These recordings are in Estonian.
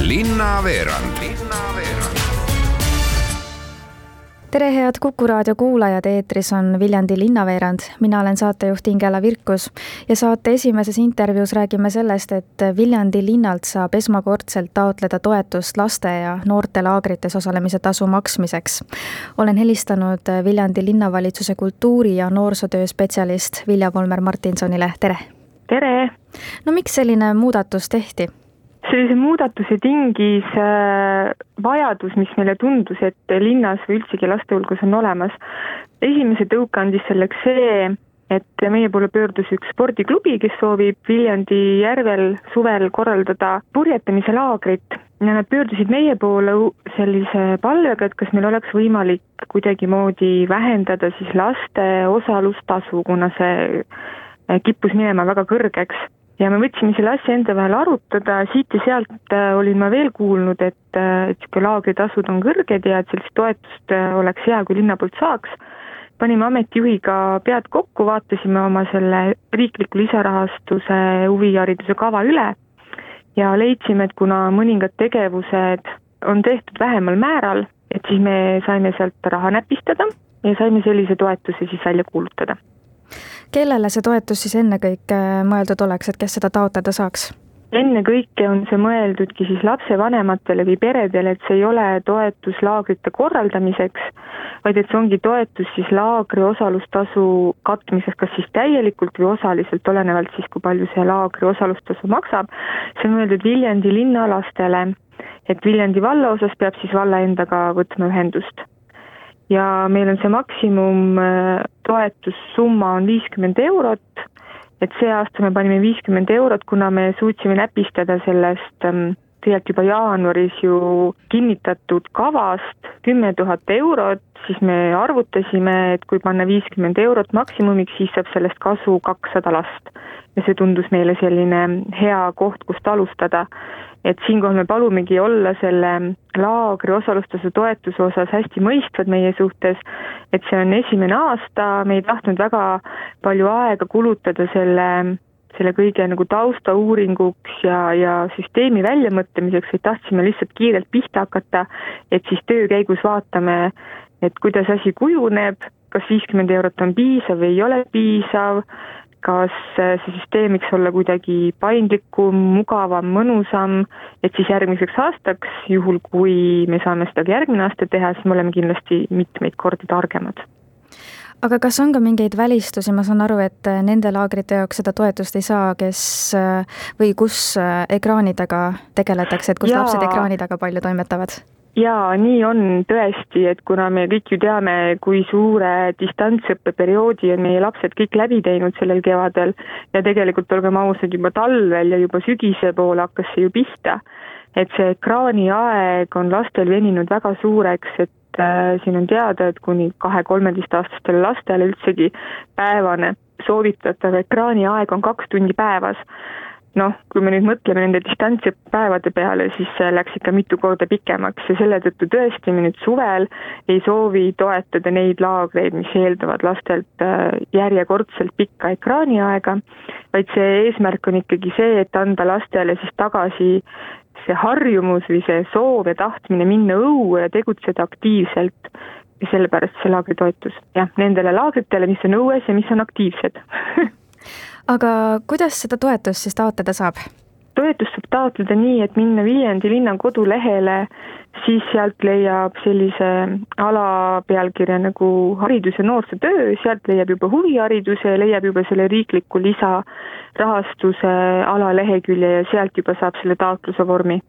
linnaveerand tere, head Kuku raadio kuulajad, eetris on Viljandi linnaveerand. mina olen saatejuht Ingela Virkus ja saate esimeses intervjuus räägime sellest, et Viljandi linnalt saab esmakordselt taotleda toetust laste ja noorte laagrites osalemise tasu maksmiseks. olen helistanud Viljandi linnavalitsuse kultuuri- ja noorsootöö spetsialist Vilja Polmer Martinsonile, tere! tere! no miks selline muudatus tehti? Sellise muudatuse tingis äh, vajadus, mis meile tundus, et linnas või üldsegi laste hulgas on olemas. esimese tõuke andis selleks see, et meie poole pöördus üks spordiklubi, kes soovib Viljandi järvel suvel korraldada purjetamise laagrit ja nad pöördusid meie poole sellise palvega, et kas meil oleks võimalik kuidagimoodi vähendada siis laste osalustasu, kuna see äh, kippus minema väga kõrgeks ja me võtsime selle asja enda vahel arutada, siit ja sealt äh, olin ma veel kuulnud, et, äh, et niisugune laagritasud on kõrged ja et sellist toetust äh, oleks hea, kui linna poolt saaks. panime ametijuhiga pead kokku, vaatasime oma selle riikliku lisarahastuse huvihariduse kava üle ja leidsime, et kuna mõningad tegevused on tehtud vähemal määral, et siis me saime sealt raha näpistada ja saime sellise toetuse siis välja kuulutada kellele see toetus siis ennekõike mõeldud oleks, et kes seda taotleda saaks? ennekõike on see mõeldudki siis lapsevanematele või peredele, et see ei ole toetus laagrite korraldamiseks, vaid et see ongi toetus siis laagri osalustasu katmiseks, kas siis täielikult või osaliselt, olenevalt siis, kui palju see laagri osalustasu maksab. see on mõeldud Viljandi linnalastele, et Viljandi valla osas peab siis valla endaga võtma ühendust ja meil on see maksimum äh, toetussumma on viiskümmend eurot, et see aasta me panime viiskümmend eurot, kuna me suutsime näpistada sellest ähm, tegelikult juba jaanuaris ju kinnitatud kavast kümme tuhat eurot, siis me arvutasime, et kui panna viiskümmend eurot maksimumiks, siis saab sellest kasu kakssada last. ja see tundus meile selline hea koht, kust alustada et siinkohal me palumegi olla selle laagri osalustasu toetuse osas hästi mõistvad meie suhtes, et see on esimene aasta, me ei tahtnud väga palju aega kulutada selle, selle kõige nagu taustauuringuks ja, ja süsteemi väljamõtlemiseks, vaid tahtsime lihtsalt kiirelt pihta hakata, et siis töö käigus vaatame, et kuidas asi kujuneb, kas viiskümmend eurot on piisav või ei ole piisav kas see süsteem võiks olla kuidagi paindlikum, mugavam, mõnusam, et siis järgmiseks aastaks, juhul kui me saame seda ka järgmine aasta teha, siis me oleme kindlasti mitmeid kordi targemad aga kas on ka mingeid välistusi, ma saan aru, et nende laagrite jaoks seda toetust ei saa, kes või kus ekraanidega tegeletakse, et kus Jaa. lapsed ekraani taga palju toimetavad? jaa, nii on tõesti, et kuna me kõik ju teame, kui suure distantsõppeperioodi on meie lapsed kõik läbi teinud sellel kevadel ja tegelikult olgem ausad, juba talvel ja juba sügise poole hakkas see ju pihta, et see ekraaniaeg on lastel veninud väga suureks, et äh, siin on teada, et kuni kahe-kolmeteistaastastele lastele üldsegi päevane soovitatav ekraaniaeg on kaks tundi päevas noh, kui me nüüd mõtleme nende distantsõppepäevade peale, siis see läks ikka mitu korda pikemaks ja selle tõttu tõesti me nüüd suvel ei soovi toetada neid laagreid, mis eeldavad lastelt äh, järjekordselt pikka ekraaniaega, vaid see eesmärk on ikkagi see, et anda lastele siis tagasi see harjumus või see soov ja tahtmine minna õue ja tegutseda aktiivselt. Ja sellepärast see laagritoetus, jah, nendele laagritele, mis on õues ja mis on aktiivsed aga kuidas seda toetust siis taotleda saab? toetust saab taotleda nii, et minna Viljandi linna kodulehele, siis sealt leiab sellise ala pealkirja nagu haridus ja noorsootöö, sealt leiab juba huvihariduse, leiab juba selle riikliku lisarahastuse alalehekülje ja sealt juba saab selle taotluse vormi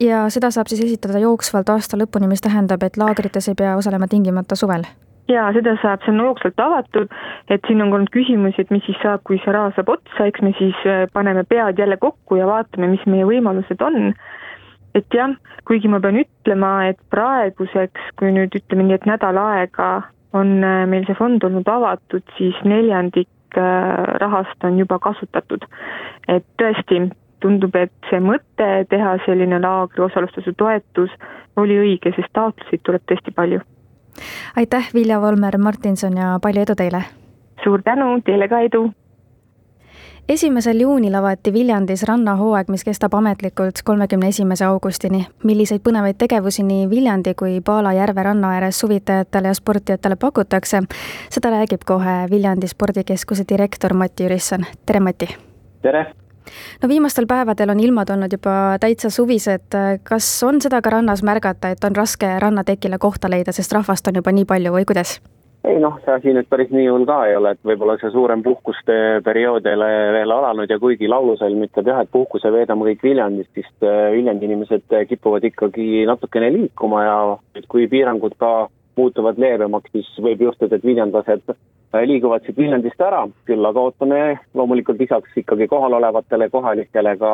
ja seda saab siis esitada jooksvalt aasta lõpuni, mis tähendab, et laagrites ei pea osalema tingimata suvel? Jaa, seda saab, see on hoogsalt avatud, et siin on olnud küsimusi, et mis siis saab, kui see raha saab otsa, eks me siis äh, paneme pead jälle kokku ja vaatame, mis meie võimalused on. et jah, kuigi ma pean ütlema, et praeguseks, kui nüüd ütleme nii, et nädal aega on äh, meil see fond olnud avatud, siis neljandik äh, rahast on juba kasutatud. et tõesti, tundub, et see mõte teha selline laagri osalustasu toetus oli õige, sest taotlusi tuleb tõesti palju aitäh, Vilja Volmer Martinson ja palju edu teile! suur tänu, teile ka edu! esimesel juunil avati Viljandis rannahooaeg, mis kestab ametlikult kolmekümne esimese augustini. milliseid põnevaid tegevusi nii Viljandi kui Paala järve ranna ääres suvitajatele ja sportijatele pakutakse, seda räägib kohe Viljandi spordikeskuse direktor Mati Jürisson. tere, Mati! tere! No viimastel päevadel on ilmad olnud juba täitsa suvised, kas on seda ka rannas märgata, et on raske rannatekile kohta leida, sest rahvast on juba nii palju või kuidas? ei noh, see asi nüüd päris nii hull ka ei ole, et võib-olla see suurem puhkuste periood ei ole veel alanud ja kuigi laulusalm ütleb jah, et puhkuse veedame kõik Viljandis, siis äh, Viljandi inimesed kipuvad ikkagi natukene liikuma ja et kui piirangud ka muutuvad leebemaks, siis võib juhtuda, et viljandlased Äh, liiguvad siit Viljandist ära, küll aga ootame loomulikult lisaks ikkagi kohalolevatele kohalikele ka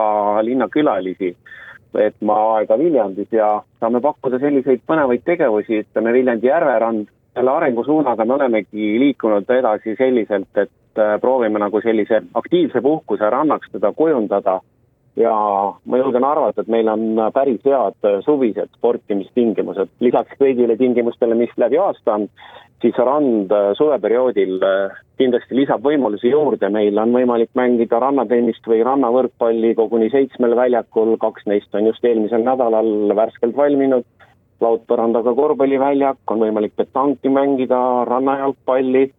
linnakülalisi veetma aega Viljandis ja saame pakkuda selliseid põnevaid tegevusi, ütleme Viljandi järverand, selle arengusuunaga me olemegi liikunud edasi selliselt, et äh, proovime nagu sellise aktiivse puhkuse rannaks teda kujundada ja ma julgen arvata, et meil on päris head suvised sportimistingimused, lisaks kõigile tingimustele, mis läbi aasta on, siis rand suveperioodil kindlasti lisab võimalusi juurde, meil on võimalik mängida rannatennist või rannavõrkpalli koguni seitsmel väljakul, kaks neist on just eelmisel nädalal värskelt valminud, laudpõrandaga korvpalliväljak, on võimalik petanki mängida, rannajalgpalli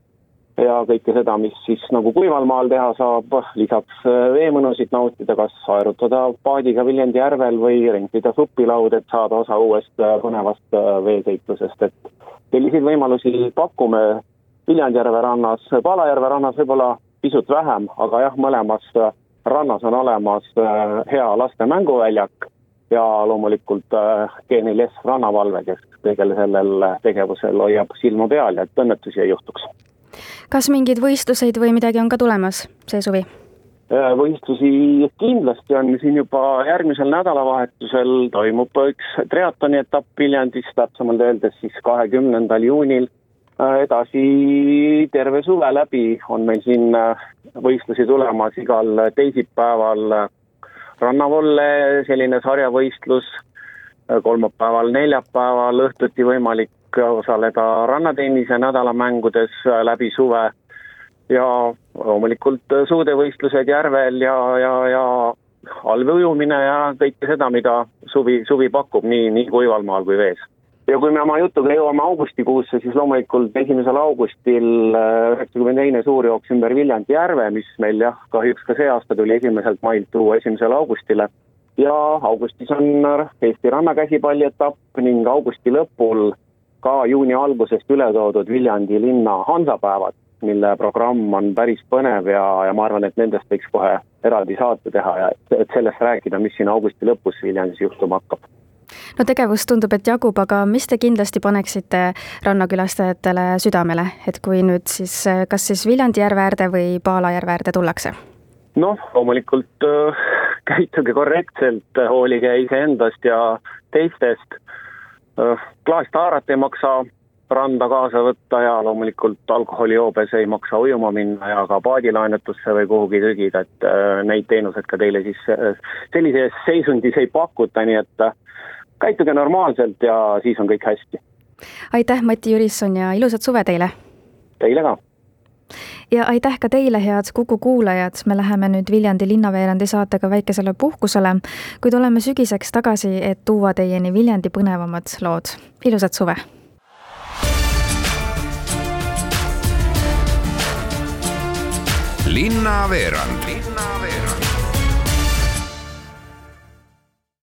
ja kõike seda, mis siis nagu kuival maal teha saab, lisaks äh, veemõnusid nautida, kas aerutada paadiga Viljandi järvel või rentida supilaud, et saada osa uuest äh, põnevast äh, veeseiklusest, et selliseid võimalusi pakume. Viljandjärve rannas, Palajärve rannas võib-olla pisut vähem, aga jah, mõlemas rannas on olemas hea laste mänguväljak ja loomulikult G4S rannavalve, kes kõigel sellel tegevusel hoiab silma peal ja et õnnetusi ei juhtuks kas mingeid võistluseid või midagi on ka tulemas see suvi? Äh, võistlusi kindlasti on siin juba järgmisel nädalavahetusel toimub üks triatloni etapp Viljandis, täpsemalt öeldes siis kahekümnendal juunil. Äh, edasi terve suve läbi on meil siin äh, võistlusi tulemas igal teisipäeval rannavolle selline sarjavõistlus, kolmapäeval, neljapäeval õhtuti võimalik osaleda rannatennise nädalamängudes äh, läbi suve ja loomulikult äh, suudevõistlused järvel ja, ja, ja allveeujumine ja kõike seda, mida suvi, suvi pakub nii, nii kuival maal kui vees. ja kui me oma jutuga jõuame augustikuusse, siis loomulikult esimesel augustil äh, üheksakümne teine suurjooks ümber Viljandi järve, mis meil jah, kahjuks ka see aasta tuli esimeselt mailt tuua esimesele augustile. ja augustis on Eesti rannakäsipalli etapp ning augusti lõpul ka juuni algusest üle toodud Viljandi linna hansapäevad, mille programm on päris põnev ja, ja ma arvan, et nendest võiks kohe eraldi saate teha ja et sellest rääkida, mis siin augusti lõpus Viljandis juhtuma hakkab no tegevust tundub, et jagub, aga mis te kindlasti paneksite rannakülastajatele südamele, et kui nüüd siis, kas siis Viljandi järve äärde või Paala järve äärde tullakse? noh, loomulikult äh, käituge korrektselt, hoolige iseendast ja teistest Äh, klaastaarat ei maksa randa kaasa võtta ja loomulikult alkoholijoobes ei maksa ujuma minna ja ka paadilaenutusse või kuhugi trügida, et äh, neid teenuseid ka teile siis äh, sellises seisundis ei pakuta, nii et käituge normaalselt ja siis on kõik hästi. aitäh, Mati Jürisson ja ilusat suve teile! Teile ka! Ja aitäh ka teile, head Kuku kuulajad, me läheme nüüd Viljandi linnaveerandi saatega väikesele puhkusele, kuid oleme sügiseks tagasi, et tuua teieni Viljandi põnevamad lood. ilusat suve! linnaveerand